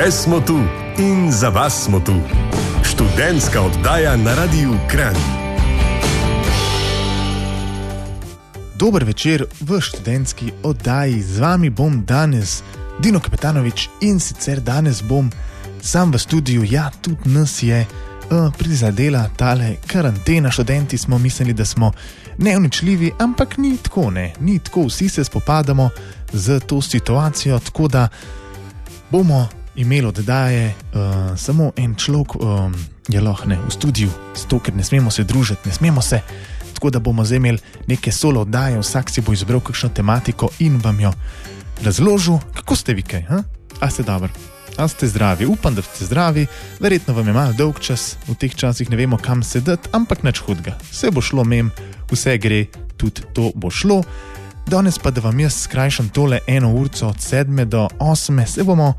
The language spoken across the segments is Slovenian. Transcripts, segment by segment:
Še smo tu in za vas smo tu. Študentska oddaja na Radiu Kran. Dober večer v študentski oddaji. Z vami bom danes, Dino Kapetanovič, in sicer danes bom sam v studiu. Ja, tudi nas je uh, prizadela tale karantena. Študenti smo mislili, da smo neuničljivi, ampak ni tako, ne. Ni tako, vsi se spopadamo z to situacijo, tako da bomo imeli oddaje, uh, samo en človek um, je lahko ne v studiu, zato ker ne smemo se družiti, ne smemo se. Tako da bomo zdaj imeli neke solo oddaje, vsak si bo izbral kakšno tematiko in vam jo razložil, kako ste vi kaj, ha? a ste dobro. A ste zdravi, upam, da ste zdravi, verjetno vam je malo dolg čas, v teh časih ne vemo, kam sedeti, ampak nič hudega. Vse bo šlo mem, vse gre, tudi to bo šlo. Danes pa, da vam jaz skrajšam tole eno urco od 7 do 8, se bomo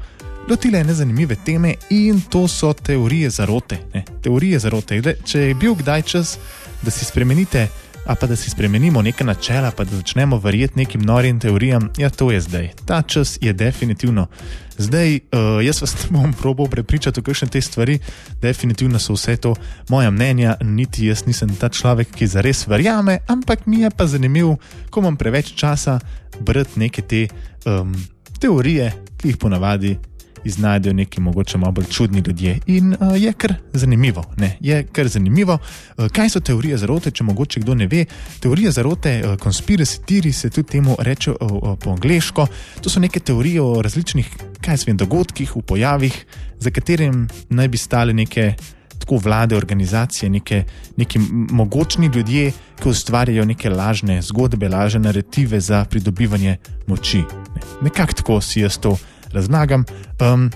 lotili ene zanimive teme in to so teorije zarote. Ne? Teorije zarote. Gle, če je bil kdaj čas, da si spremenite, a pa da si spremenimo neke načela, pa da začnemo verjeti nekim norim teorijam, ja, to je zdaj. Ta čas je definitivno. Zdaj, uh, jaz vas bom probal prepričati o kakšne te stvari, definitivno so vse to moja mnenja, niti jaz nisem ta človek, ki zares verjame, ampak mi je pa zanimivo, ko imam preveč časa brati neke te um, teorije, ki jih ponavadi iznajdejo neki mogoče malo bolj čudni ljudje. In uh, je kar zanimivo. Je kar zanimivo, uh, kaj so teorije zarote, če mogoče kdo ne ve. Teorije zarote, uh, conspiracy theory se tudi temu reče uh, uh, po angliško. To so neke teorije o različnih, kaj svem, dogodkih, v pojavih, za katerim naj bi stale neke. Tako vlade, organizacije, neke, neki mogočni ljudje, ki ustvarjajo neke lažne zgodbe, lažne narative za pridobivanje moči. Ne. Nekako tako si jaz to razlagam. Um,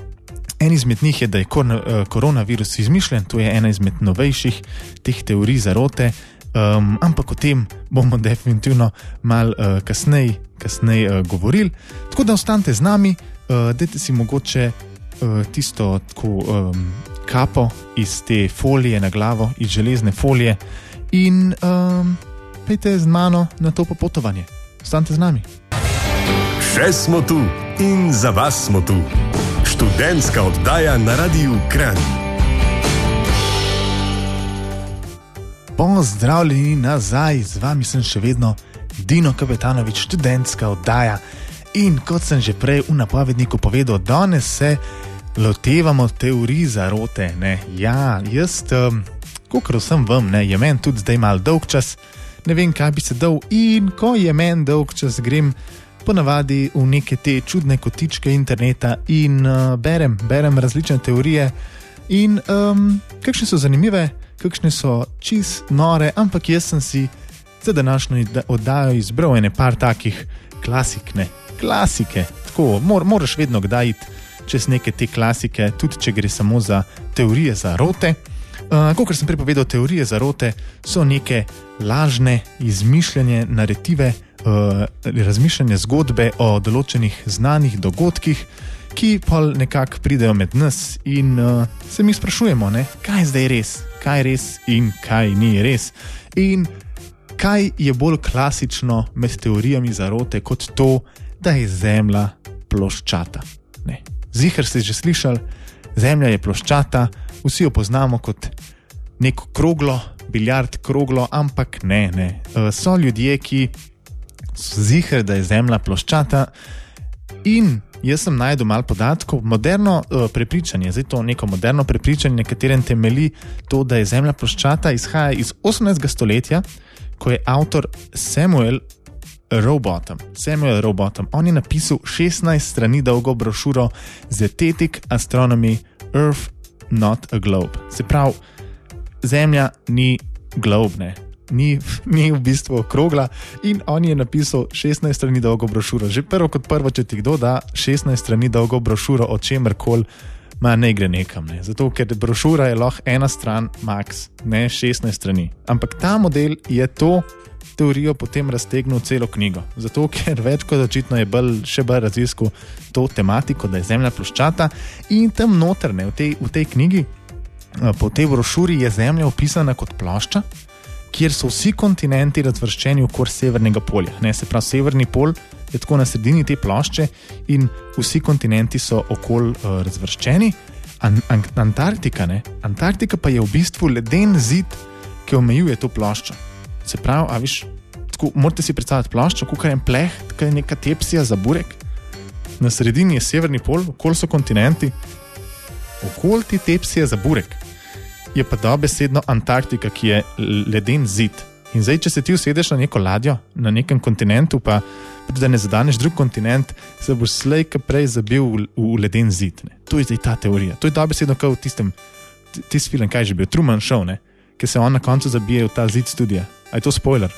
en izmed njih je, da je uh, koronavirus izmišljen, to je ena izmed novejših teh teorij zarote, um, ampak o tem bomo definitivno malo uh, kasneje kasnej, uh, govorili. Tako da ostanite z nami, uh, dajte si mogoče uh, tisto tako, um, kapo iz te folije na glavo, iz železne folije in um, pejte z mano na to popotovanje. Ostanite z nami. Še smo tu in za vas smo tu. Študentska oddaja na Radiu Kran. Pozdravljeni nazaj, z vami sem še vedno Dino Kapetanovič, študentska oddaja. In kot sem že prej v napovedniku povedal, danes se lotevamo teorij zarote. Ne? Ja, jaz, um, kot sem vam, ne, je meni tudi zdaj mal dolg čas, ne vem, kaj bi se dal. In ko je meni dolg čas, grem ponavadi v neke te čudne kotičke interneta in uh, berem, berem različne teorije. In um, kakšne so zanimive, kakšne so čist nore, ampak jaz sem si za današnjo oddajo izbral ene par takih klasik, ne, klasike. Tako, mor, moraš vedno kdaj iti čez neke te klasike, tudi če gre samo za teorije zarote. Uh, kot sem prepovedal, teorije zarote so neke lažne, izmišljene narative, uh, razmišljanje zgodbe o določenih znanih dogodkih, ki pa nekako pridejo med nas in uh, se mi sprašujemo, ne, kaj je zdaj res, kaj je res in kaj ni res. In kaj je bolj klasično med teorijami zarote kot to, da je Zemlja ploščata. Zihar ste že slišali, Zemlja je ploščata, vsi jo poznamo kot neko kroglo, biljard kroglo, ampak ne, ne. Uh, so ljudje, ki zihar, da je Zemlja ploščata. In jaz sem najdel malo podatkov, moderno uh, prepričanje, zdaj to neko moderno prepričanje, na katerem temelji to, da je Zemlja ploščata, izhaja iz 18. stoletja, ko je avtor Samuel Robotom. Samuel Robotom. On je napisal 16 strani dolgo brošuro Zetetic Astronomy Earth Not a Globe. Se pravi, Zemlja ni globne, ni, ni v bistvu okrogla. In on je napisal 16 strani dolgo brošuro. Že prvo kot prvo, če ti kdo da 16 strani dolgo brošuro o čemer koli, ma ne gre nekam. Ne. Zato, ker brošura je lahko ena stran, max, ne 16 strani. Ampak ta model je to. Teorijo potem raztegnil celo knjigo. Zato, ker več kot očitno je bolj, še bolj raziskal to tematiko, da je Zemlja ploščata in tam notrne v tej, v tej knjigi, po tej brošuri je Zemlja opisana kot plošča, kjer so vsi kontinenti razvrščeni okoli severnega polja. Ne, se pravi, severni pol je tako na sredini te plošče in vsi kontinenti so okoli uh, razvrščeni. An An Antarktika, ne? Antarktika pa je v bistvu leden zid, ki omejuje to ploščo. Se pravi, a viš, tako, morate si predstavljati ploščo, kot je pleh, kot je neka tepsija za burek. Na sredini je severni pol, okoli so kontinenti, okoli te tepsije za burek. Je pa dobesedno Antarktika, ki je leden zid. In zdaj, če se ti usedeš na neko ladjo, na nekem kontinentu, pa da ne zadaneš drug kontinent, se boš slej, ki prej zabil v, v leden zid. Ne. To je zdaj ta teorija. To je dobesedno kot v tistem, tisti film, kaj že bil, Truman Show, ki se on na koncu zabije v ta zid studia. A je to spoiler?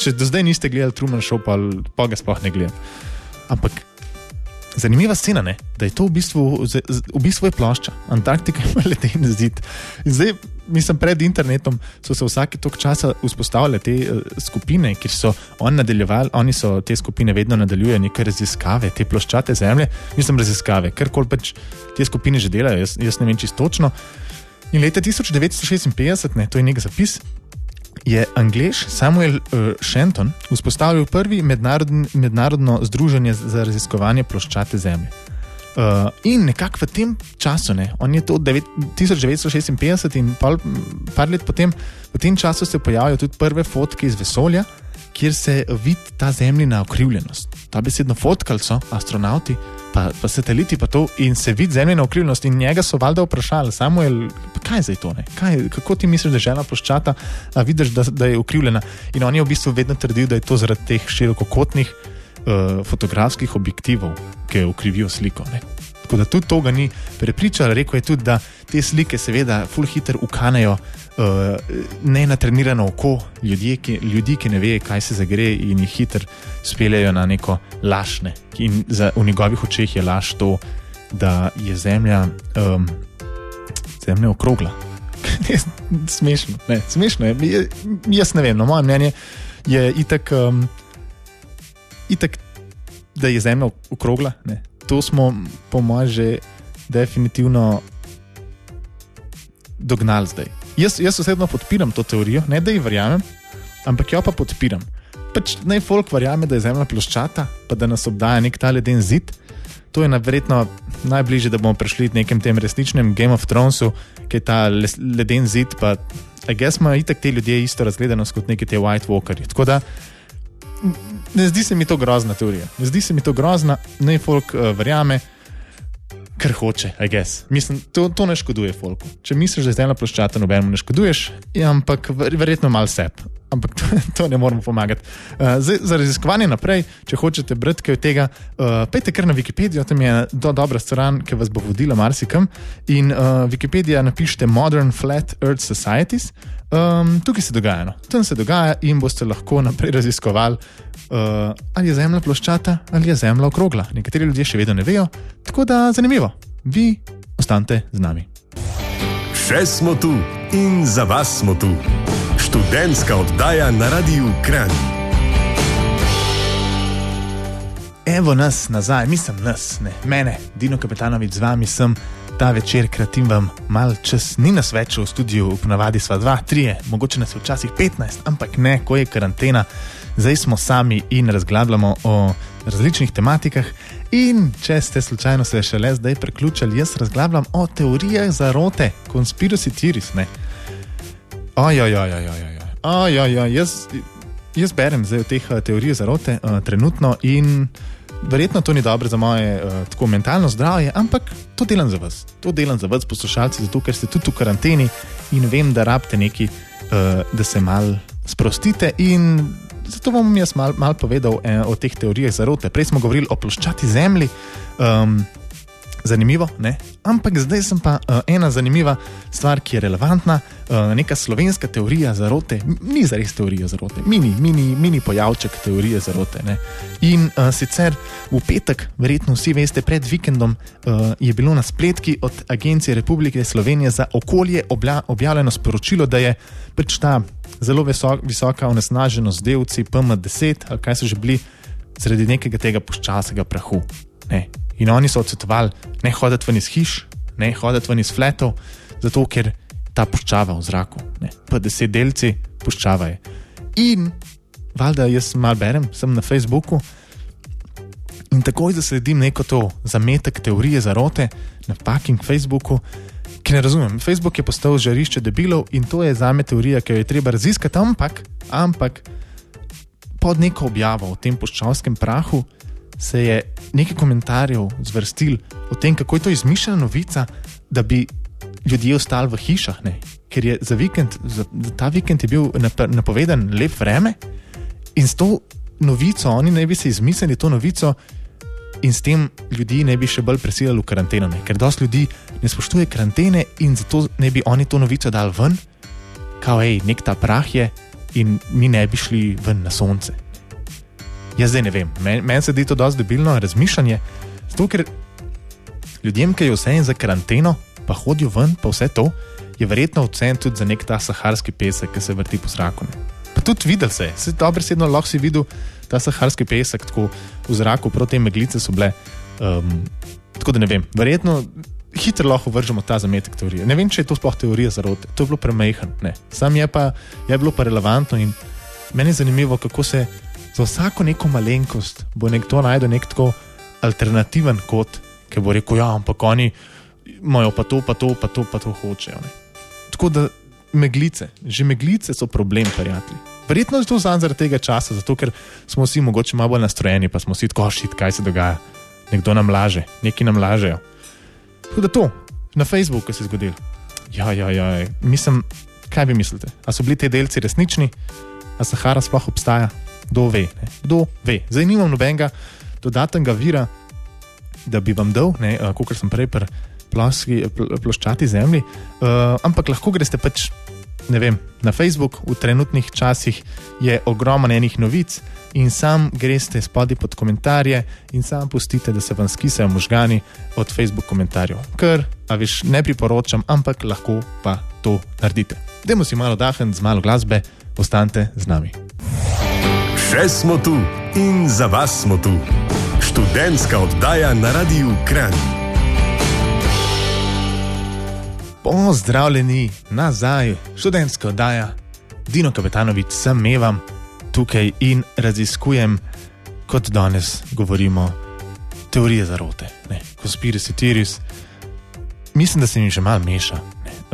Če do zdaj niste gledali Truman Show, pa, pa ga sploh ne gledate. Ampak Zanimiva scena je, da je to v bistvu, v bistvu je plošča, Antarktika ima leden zid. In zdaj, mislim, pred internetom so se vsake tok časa vzpostavljale te uh, skupine, kjer so oni nadaljevali, oni so te skupine vedno nadaljujejo neke raziskave, te ploščate zemlje, mislim, raziskave, kar koli pač te skupine že delajo, jaz, jaz ne vem čisto točno. In leta 1956, ne, to je nek zapis, je Anglež Samuel uh, Shenton vzpostavil prvi mednarodno združenje za raziskovanje ploščate Zemlje. Uh, in nekako v tem času, ne, on je to 1956 in pol, par let potem, v tem času se pojavljajo tudi prve fotke iz vesolja, kjer se vidi ta zemljina okrivljenost. Ta besedno fotkali so astronauti, pa, pa sateliti, pa to in se vidi zemljina okrivljenost. In njega so valjda vprašali, samo je, kaj je zdaj to, kaj, kako ti misliš, da je žena ploščata, a vidiš, da, da je okrivljena. In on je v bistvu vedno trdil, da je to zaradi teh širokokotnih uh, fotografskih objektivov, ki ukrivijo sliko. Ne. Tako da tudi to ga ni prepričal, rekel je tudi, da te slike, seveda, full hitter ukanejo uh, ne na trenirano oko ljudi ki, ljudi, ki ne ve, kaj se zagre in jih hitro speljejo na neko lašne. In za, v njegovih očeh je laž to, da je zemlja, um, zemlja okrogla. smešno, ne, smešno je. je. Jaz ne vem, no, moje mnenje je itak, um, itak, da je zemlja okrogla. Ne. To smo, po mojem, že definitivno dognali zdaj. Jaz, jaz osebno podpiram to teorijo, ne da ji verjamem, ampak jo pa podpiram. Pač naj folk verjame, da je zemlja ploščata, pa da nas obdaja nek ta leden zid. To je verjetno najbližje, da bomo prišli v nekem tem resničnem Game of Thronesu, ki je ta leden zid. Pa, jaz ima itak te ljudje isto razgledanost kot neki te White Walkers. Tako da ne zdi se mi to grozna teorija. Ne zdi se mi to grozna, naj folk uh, verjame kar hoče, I guess. Mislim, to, to ne škoduje folku. Če misliš, da je zemlja ploščata, nobenemu ne škoduješ, ja, ampak verjetno malo sep. Ampak to, to ne moramo pomagati. Uh, zdaj, za raziskovanje naprej, če hočete brati kaj od tega, uh, pejte kar na Wikipedijo, tam je do dobra stran, ki vas bo vodila marsikam. In uh, Wikipedija napišete Modern Flat Earth Societies. Um, tukaj se dogaja, no. tam se dogaja in boste lahko naprej raziskovali, uh, ali je Zemlja ploščata ali je Zemlja okrogla. Nekateri ljudje še vedno ne vejo, tako da zanimivo. Vi ostanite z nami. Še smo tu in za vas smo tu. Študentska oddaja na Radiu Kran. Evo nas nazaj, mislim nas, ne mene, Dino Kapitanovič, z vami sem ta večer, kratim vam mal čas, ni nas več v studiu, ponavadi sva dva, tri, mogoče nas je včasih 15, ampak ne, ko je karantena zdaj smo sami in razglabljamo o različnih tematikah. In če ste slučajno se šele zdaj priključili, jaz razglabljam o teorijah zarote, konspiracy theories. Ojoj, jaz, jaz berem zdaj o teh eh, teorijah zarote uh, trenutno in. Verjetno to ni dobro za moje uh, tako mentalno zdravje, ampak to delam za vas. To delam za vas, poslušalci, zato ker ste tudi v karanteni in vem, da rabite nekaj, uh, da se mal sprostite in zato bom jaz malo mal povedal eh, o teh teorijah zarote. Prej smo govorili o ploščati zemlji. Um, Zanimivo, ne? ampak zdaj sem pa uh, ena zanimiva stvar, ki je relevantna, uh, neka slovenska teorija zarote, ni za res teorija zarote, mini, mini, mini pojavček teorije zarote. Ne? In uh, sicer v petek, verjetno vsi veste, pred vikendom uh, je bilo na spletki od Agencije Republike Slovenije za okolje obja, objavljeno sporočilo, da je pač ta zelo visok, visoka onesnaženost delci PM10, ali kaj so že bili, zaradi nekega tega počasnega prahu. Ne. In oni so odsvetovali, ne hoditi ven iz hiš, ne hoditi ven iz fletov, zato ker ta puščava v zraku. Ne. Pa deset delci, puščavajo. In valjda jaz malo berem, sem na Facebooku. In takoj zasledim neko to zametek teorije zarote na fucking Facebooku, ki ne razumem. Facebook je postal žarišče debilov in to je za me teorija, ki jo je treba raziskati, ampak, ampak pod neko objavo o tem puščavskem prahu se je nekaj komentarjev zvrstil o tem, kako je to izmišljena novica, da bi ljudje ostali v hišah. Ne? Ker je za, vikend, za, ta vikend je bil napovedan lep vreme in s to novico, oni naj bi se izmislili to novico. In s tem ljudi ne bi še bolj prisilili v karanteno, ne? ker dosti ljudi ne spoštuje karantene in zato ne bi oni to novico dali ven, kao hej, nek ta prah je in mi ne bi šli ven na sonce. Jaz zdaj ne vem, meni men se zdi to dosti debilno razmišljanje, zato ker ljudem, ki je vse en za karanteno, pa hodijo ven, pa vse to, je verjetno ocen tudi za nek ta saharski pesek, ki se vrti po zraku. Pa tudi videl se je, se dobro sedno lahko si videl ta saharski pesek, tako v zraku, proti meglice so bile. Um, tako da ne vem, verjetno hitro lahko vržemo ta zametek teorije. Ne vem, če je to sploh teorija zarote, to je bilo premehen. Sam je pa je bilo pa relevantno in meni je zanimivo, kako se za vsako neko malenkost bo nekdo najdel nek tako alternativen kot, ki bo rekel: Ja, ampak oni imajo pa to, pa to, pa to, pa to hočejo. Ne. Tako da meglice, že meglice so problem, prijatelji. Verjetno je to zaradi tega časa, zato ker smo vsi mogoče malo bolj nastrojeni, pa smo vsi tako šit, kaj se dogaja. Nekdo nam laže, neki nam lažejo. Tako da to, na Facebooku se je zgodilo. Ja, ja, ja, mislim, kaj vi mislite? A so bili ti delci resnični, a Sahara sploh obstaja? Kdo ve? Ne? Kdo ve? Zdaj nimam nobenega dodatnega vira, da bi vam dal, kot sem prej pri ploščati zemlji, uh, ampak lahko greste pač vem, na Facebook, v trenutnih časih je ogromno enih novic in sam greste spodaj pod komentarje in sam pustite, da se vam skisajo možgani od Facebook komentarjev. Ker, a veš, ne priporočam, ampak lahko pa to naredite. Dajmo si malo dahen z malo glasbe, ostanite z nami. Še smo tu in za vas smo tu. Študentska oddaja na Radiu Kran. Pozdravljeni nazaj, študentska oddaja, Dino Kapetanovič, sem Mevam tukaj in raziskujem, kot danes govorimo, teorije zarote, konspiracy theories. Mislim, da se jim že malo meša,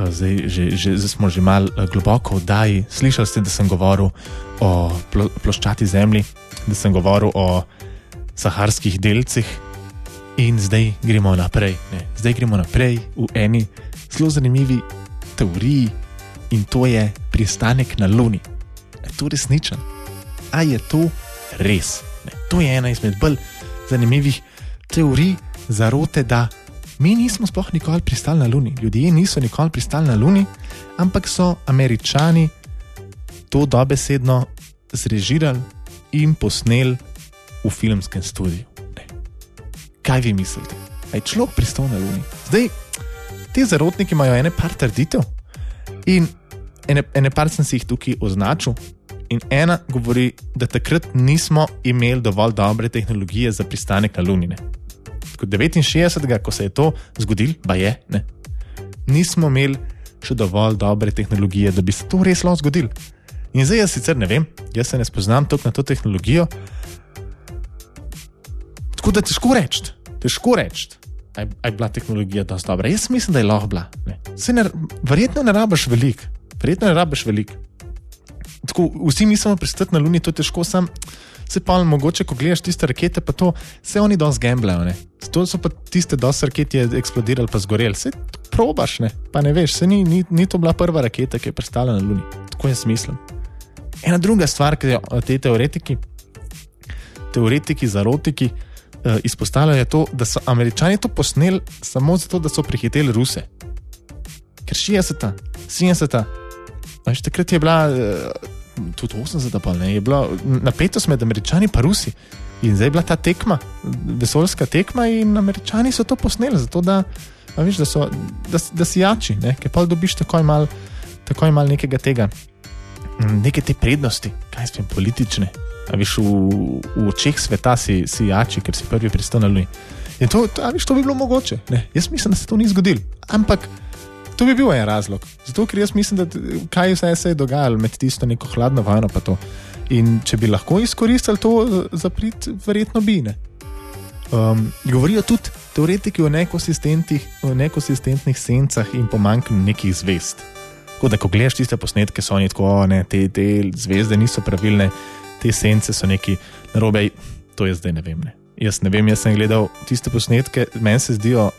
zdaj, že, že, zdaj smo že malo eh, globoko v oddaji. Slišali ste, da sem govoril o plo, ploščati zemlji, da sem govoril o saharskih delcih. In zdaj gremo naprej. Ne. Zdaj gremo naprej v eni zelo zanimivi teoriji in to je pristanek na Luni. Je to resničen? A je to res? Ne. To je ena izmed bolj zanimivih teorij zarote, da mi nismo sploh nikoli pristali na Luni. Ljudje niso nikoli pristali na Luni, ampak so američani to dobesedno zrežirali in posneli v filmskem studiu. Ne. Kaj vi mislite? Je človek pristal na Luni? Zdaj, ti zarotniki imajo ene par trditev in ene, ene par sem si jih tukaj označil. In ena govori, da takrat nismo imeli dovolj dobre tehnologije za pristanek na Luni. 69, ko se je to zgodilo, pa je, ne. nismo imeli še dovolj dobre tehnologije, da bi se to res lahko zgodilo. In zdaj jaz sicer ne vem, jaz se ne spoznam toliko na to tehnologijo. Tako da težko reči, težko reči je bila tehnologija dosti dobra. Jaz mislim, da je lahko bila. Ne, verjetno ne rabiš veliko, verjetno ne rabiš veliko. Tako, vsi mislimo pristati na Luni, to je težko, sam se pa mogoče, ko gledaš tiste rakete, pa to vse oni dosti gamblajo. To so pa tiste dosti rakete, ki je eksplodirali, pa zgoreli. Se probaš, ne? pa ne veš, se ni, ni, ni to bila prva raketa, ki je pristala na Luni. Tako jaz mislim. Ena druga stvar, ki jo te teoretiki, teoretiki, zarotiki, uh, izpostavljajo to, da so američani to posneli samo zato, da so prehiteli Ruse. Ker 60, 70, veš, takrat je bila, uh, tudi 80, pa ne, je bila napetost med američani in Rusi. In zdaj je bila ta tekma, vesoljska tekma, in američani so to posneli, zato da, veš, da, so, da, da si jači, ne? ker pa dobiš takoj malo mal nekega tega, neke te prednosti, kaj spem, politične, viš, v, v očeh sveta si, si jači, ker si prvi pristal na Luni. In to, to, viš, to bi bilo mogoče. Ne? Jaz mislim, da se to ni zgodilo. Ampak To bi bil en razlog. Zato, ker jaz mislim, da kaj vse se je dogajalo med tisto neko hladno vojno. In če bi lahko izkoristili to za prid, verjetno bi ne. Um, govorijo tudi teoretiki o nekonsistentnih, o nekonsistentnih sencah in pomanjkanju nekih zvest. Tako da, ko gledaš tiste posnetke, so oni tako, ne, te, te zvezde niso pravilne, te sence so neki narobe. To jaz zdaj ne vem. Ne. Jaz ne vem, jaz sem gledal tiste posnetke, meni se zdijo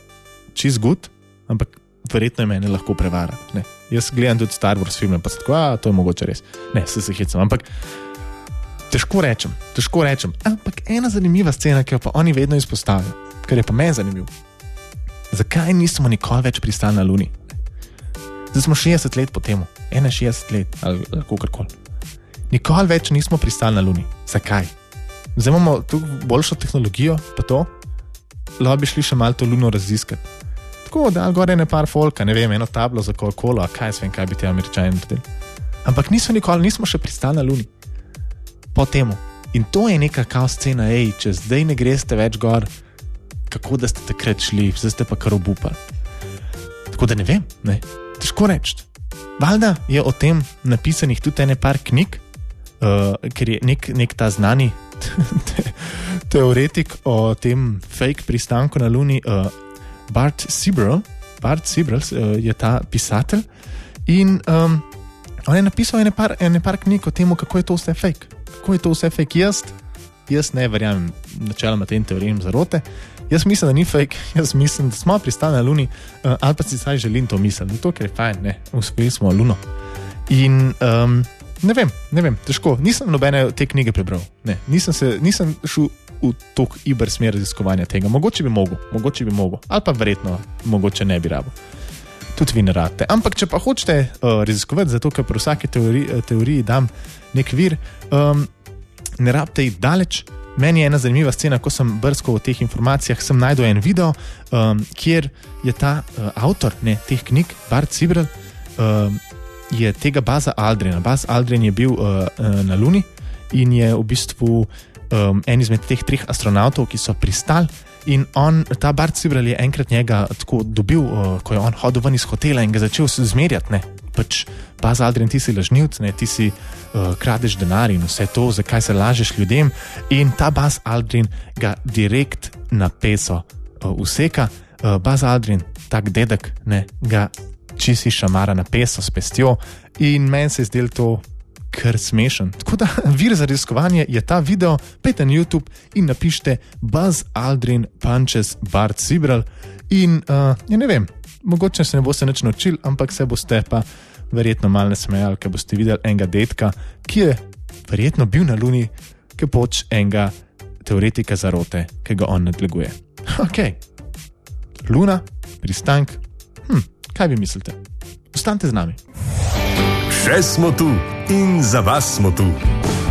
čist gut, ampak verjetno je meni lahko prevarati. Jaz gledam tudi Star Wars filme, pa se tako, a to je mogoče res. Ne, se se hecam. Ampak težko rečem, težko rečem. Ampak ena zanimiva scena, ki jo pa oni vedno izpostavijo, kar je pa meni zanimivo. Zakaj nismo nikoli več pristali na Luni? Zdaj smo 60 let po tem, 61 let ali kako koli. Nikoli več nismo pristali na Luni. Zakaj? Zdaj imamo tu boljšo tehnologijo, pa to, lahko bi šli še malo to luno raziskati. Tako da, gore je nekaj folka, ne vem, eno tablo za Coca-Cola, kaj vem, kaj bi ti američani naredili. Ampak nismo nikoli, nismo še pristali na Luni. Po tem. In to je neka kaos scena, hej, če zdaj ne greste več gor, kako da ste takrat šli, zdaj ste pa kar obupali. Tako da ne vem, ne? Težko reči. Valjda je o tem napisanih tudi ene par knjig, uh, ker je nek, nek ta znani te, teoretik o tem fake pristanku na Luni. Uh, Bart Sibrel, Bart Sibrel uh, je ta pisatelj in um, on je napisal ene par, ene par knjig o tem, kako je to vse fake. Kako je to vse fake? Jaz, jaz ne verjamem načeloma tem teorijam zarote. Jaz mislim, da ni fake, jaz mislim, da smo pristali na Luni, uh, ali pa si zdaj želim to misliti, zato ker je fajn, ne, uspeli smo Luno. In um, ne vem, ne vem, težko, nisem nobene te knjige prebral, ne, nisem, se, nisem šel v to iber smer raziskovanja tega. Mogoče bi mogel, mogoče bi mogel, ali pa verjetno, mogoče ne bi rabo. Tudi vi ne rade. Ampak, če pa hočete uh, raziskovati, zato ker pri vsaki teoriji, eh, teoriji dam nek vir, um, ne rabite iti daleč. Meni je ena zanimiva scena, ko sem brskal v teh informacijah, sem najdel en video, um, kjer je ta uh, avtor ne, teh knjig, Bart Sibrel, um, je tega Baza Aldrina. Baz Aldrin je bil uh, uh, na Luni in je v bistvu um, en izmed teh treh astronautov, ki so pristali. In on, ta Bart Sibrel je enkrat njega tako dobil, uh, ko je on hodil ven iz hotela in ga začel zmerjati. Ne? Pač, pa za Adrian, ti si lažnivc, ne? ti si uh, kradeš denar in vse to, zakaj se lažeš ljudem. In ta Baz Aldrin ga direkt na peso uh, useka. Uh, Baz Aldrin, tak dedek, ne? ga čisi šamara na peso s pestjo. In meni se je zdelo to kar smešen. Tako da vir za raziskovanje je ta video, pejte na YouTube in napišite Buzz Aldrin Punches Bart Sibrel. In uh, ja ne vem, mogoče se ne boste nič naučili, ampak se boste pa verjetno malo smejali, ker boste videli enega detka, ki je verjetno bil na Luni, ki poč enega teoretika zarote, ki ga on nadleguje. Ok, Luna, pristank. Hm, kaj vi mislite? Ostanite z nami. Še smo tu in za vas smo tu.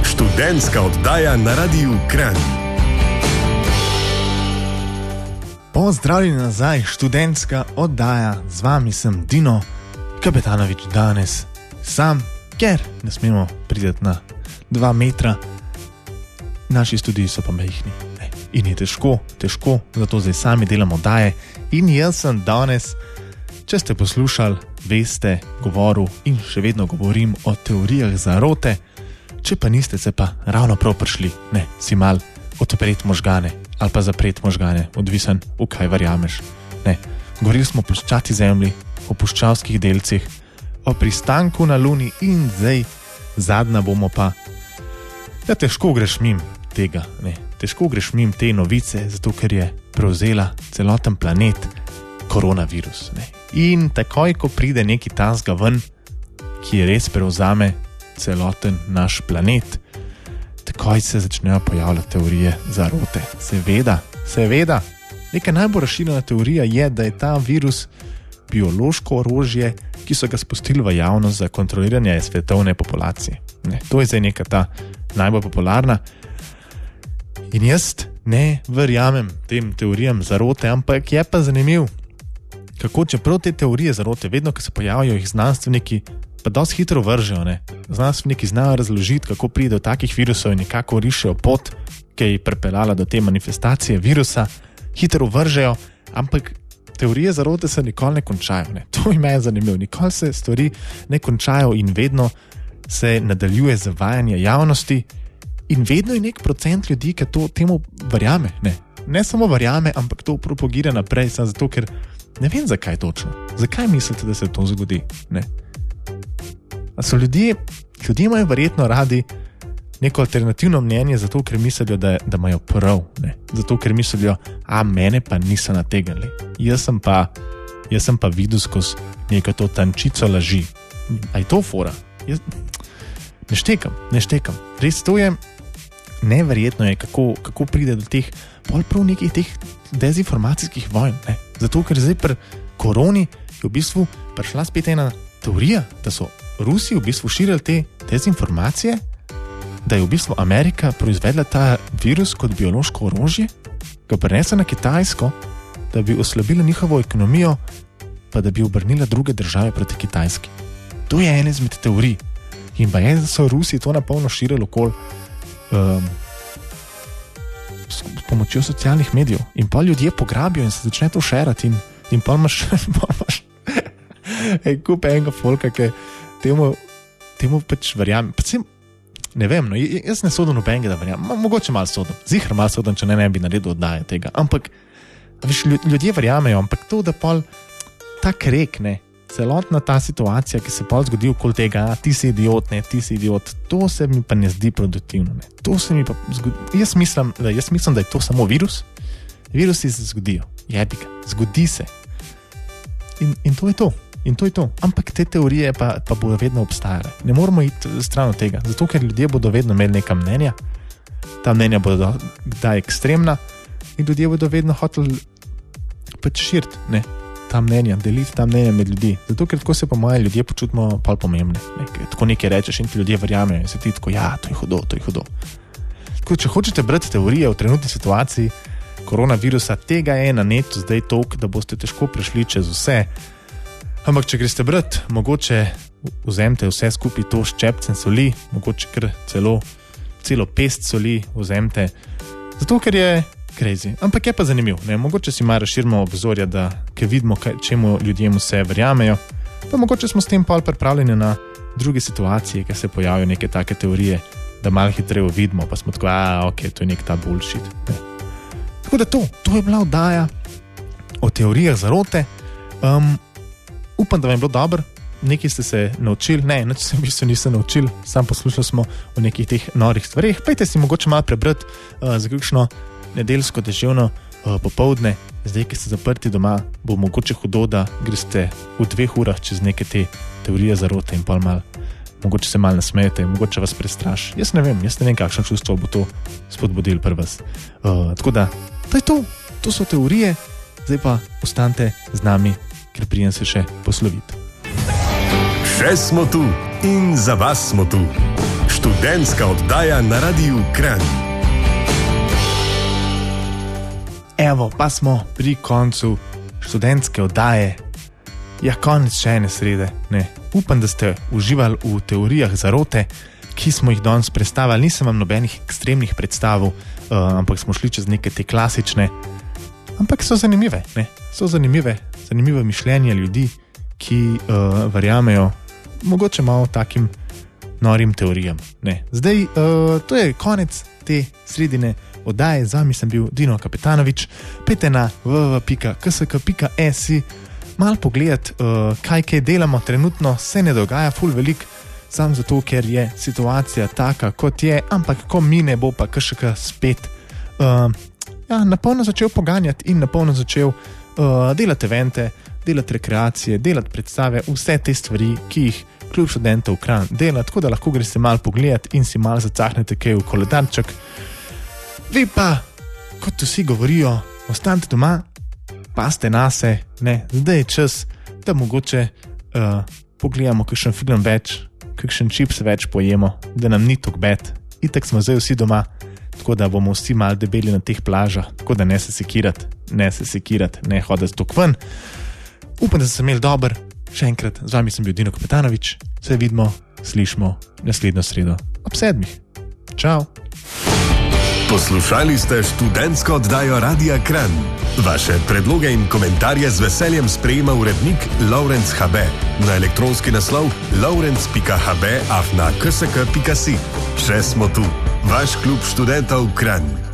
Študentska oddaja na Radiu Kran. Pozdravljeni nazaj, študentska oddaja, z vami sem Dino, kapetanovič danes, sam, ker ne smemo priti na dva metra, naši študiji so pa mehki. In je težko, težko, zato zdaj sami delamo oddaje. In jaz sem danes, če ste poslušali, veste, govoril in še vedno govorim o teorijah zarote. Če pa niste se pa ravno prav prišli, ne, si mal odpreti možgane ali pa zapreti možgane, odvisen, v kaj verjameš. Ne, govorili smo o puščati zemlji, o puščavskih delcih, o pristanku na Luni in zdaj, zadnja bomo pa. Ja, težko greš mim tega, ne, težko greš mim te novice, zato ker je prevzela celoten planet koronavirus. Ne. In takoj, ko pride neki tasga ven, ki res prevzame celoten naš planet, takoj se začnejo pojavljati teorije zarote. Seveda, seveda. Neka najbolj razširjena teorija je, da je ta virus biološko orožje, ki so ga spustili v javnost za kontroliranje svetovne populacije. Ne, to je zdaj neka ta najbolj popularna. In jaz ne verjamem tem teorijam zarote, ampak je pa zanimivo kako čeprav te teorije zarote, vedno, ko se pojavijo jih znanstveniki, pa dosti hitro vržejo. Ne? Znanstveniki znajo razložiti, kako pride do takih virusov in kako rišejo pot, ki je pripeljala do te manifestacije virusa, hitro vržejo, ampak teorije zarote se nikoli ne končajo. Ne. To je meni zanimivo. Nikoli se stvari ne končajo in vedno se nadaljuje zavajanje javnosti, in vedno je nek procent ljudi, ki to temu verjame. Ne, ne samo verjame, ampak to propagira naprej, zato, ker ne vem, zakaj točno. Zakaj mislite, da se to zgodi? Ne. A so ljudje, ljudje imajo verjetno radi neko alternativno mnenje, zato ker mislijo, da, da imajo prav, ne? zato ker mislijo, a mene pa niso nategnili. Jaz sem pa, jaz sem pa videl skozi neko to tančico laži. Aj to fora. Jaz, ne štekam, ne štekam. Res to je neverjetno, je, kako, kako pride do teh, bolj prav nekih teh dezinformacijskih vojn. Ne? Zato ker zdaj pri koroni je v bistvu prišla spet ena teorija, da so Rusi v bistvu širili te dezinformacije da je v bistvu Amerika proizvedla ta virus kot biološko orožje, ga prenesla na Kitajsko, da bi oslabila njihovo ekonomijo, pa da bi obrnila druge države proti Kitajski. To je ena izmed teorij. In pa je, da so Rusi to na polno širili okoli um, s pomočjo socialnih medijev. In pa ljudje pograbijo in se začne to širiti, in, in pa imaš, pa imaš kup enega folka, ki temu, temu pač verjame. Ne vem, no, jaz ne sodim nobenega, da verjamem. Mogoče malo sodim, zihar malo sodim, če ne, ne bi naredil oddaje tega. Ampak viš, ljudje verjamejo, ampak to, da pol ta krek, ne, celotna ta situacija, ki se pol zgodi okoli tega, a ti si idiot, ne, ti si idiot, to se mi pa ne zdi produktivno. Ne. To se mi pa zgodi. Jaz mislim, da, jaz mislim, da je to samo virus. Virusi se zgodijo, jebika, zgodi se. In, in to je to. In to je to. Ampak te teorije pa, pa bodo vedno obstajale. Ne moramo iti stran od tega, zato ker ljudje bodo vedno imeli neka mnenja, ta mnenja bodo kdaj ekstremna in ljudje bodo vedno hoteli pač širiti ta mnenja, deliti ta mnenja med ljudi. Zato ker tako se po mojem ljudje počutimo pol pomembne. Ne? Tako nekaj rečeš in ti ljudje verjamejo in se ti tako, ja, to je hudo, to je hudo. Tako, če hočete brati teorije o trenutni situaciji koronavirusa, tega je na netu zdaj toliko, da boste težko prešli čez vse. Ampak, če greste brat, mogoče vzemite vse skupaj to ščepcem soli, mogoče kar celo, celo pest soli vzemite, zato ker je crazy. Ampak je pa zanimivo, ne? mogoče si malo razširimo obzorja, da vidimo, kaj, čemu ljudje vse verjamejo. Pa mogoče smo s tem pol pripravljeni na druge situacije, ki se pojavijo neke take teorije, da malo hitreje vidimo, pa smo tako, a ok, to je nek ta bullshit. Ne? Tako da to, to je bila oddaja o teorijah zarote. Um, upam, da vam je bilo dobro, nekaj ste se naučili, ne, nič se v bistvu niste naučili, sam poslušali smo o nekih teh norih stvareh. Pejte si mogoče malo prebrati uh, za kakšno nedeljsko deževno uh, popovdne, zdaj, ki ste zaprti doma, bo mogoče hudo, da greste v dveh urah čez neke te teorije zarote in pol mal. Mogoče se malo nasmejete, mogoče vas prestraši. Jaz ne vem, jaz ne vem, kakšno čustvo bo to spodbudilo pri vas. Uh, tako da, to je to, to so teorije, zdaj pa ostanite z nami ker prijem se še posloviti. Še smo tu in za vas smo tu. Študentska oddaja na Radiu Kran. Evo, pa smo pri koncu študentske oddaje. Ja, konec še ene srede. Ne. Upam, da ste uživali v teorijah zarote, ki smo jih danes predstavili. Nisem vam nobenih ekstremnih predstav, uh, ampak smo šli čez neke te klasične. Ampak so zanimive, ne? so zanimive, zanimivo mišljenje ljudi, ki uh, verjamejo mogoče malo takim norim teorijam. Ne. Zdaj, uh, to je konec te sredine oddaje, za mi sem bil Dino Kapitanovič, pete na www.ksk.si, mal pogledati, uh, kaj kaj delamo, trenutno se ne dogaja, full velik. Sam zato, ker je situacija taka, kot je, ampak ko mine, bo pa KŠK spet uh, ja, na polno začel poganjati in na polno začel uh, delati evente, delati rekreacije, delati predstave, vse te stvari, ki jih kljub študentov ukran dela, tako da lahko greste malo pogledat in si malo zacahnete kaj v koledarček. Vi pa, kot vsi govorijo, ostanite doma, pa ste nase, ne, zdaj je čas, da mogoče uh, pogledamo kakšen film več, kakšen čips več pojemo, da nam ni tako bed. Itek smo zdaj vsi doma tako da bomo vsi mal debeli na teh plažah, tako da ne se sekirati, ne se sekirati, ne hoditi tok ven. Upam, da ste imeli dober, še enkrat, z vami sem bil Dino Kapitanovič, se vidimo, slišmo naslednjo sredo ob sedmih. Čau! Poslušali ste študentsko oddajo Radia Kran. Vaše predloge in komentarje z veseljem sprejema urednik Laurence HB na elektronski naslov laurence.hb afna ksk.si. Še smo tu, vaš klub študentov Kran.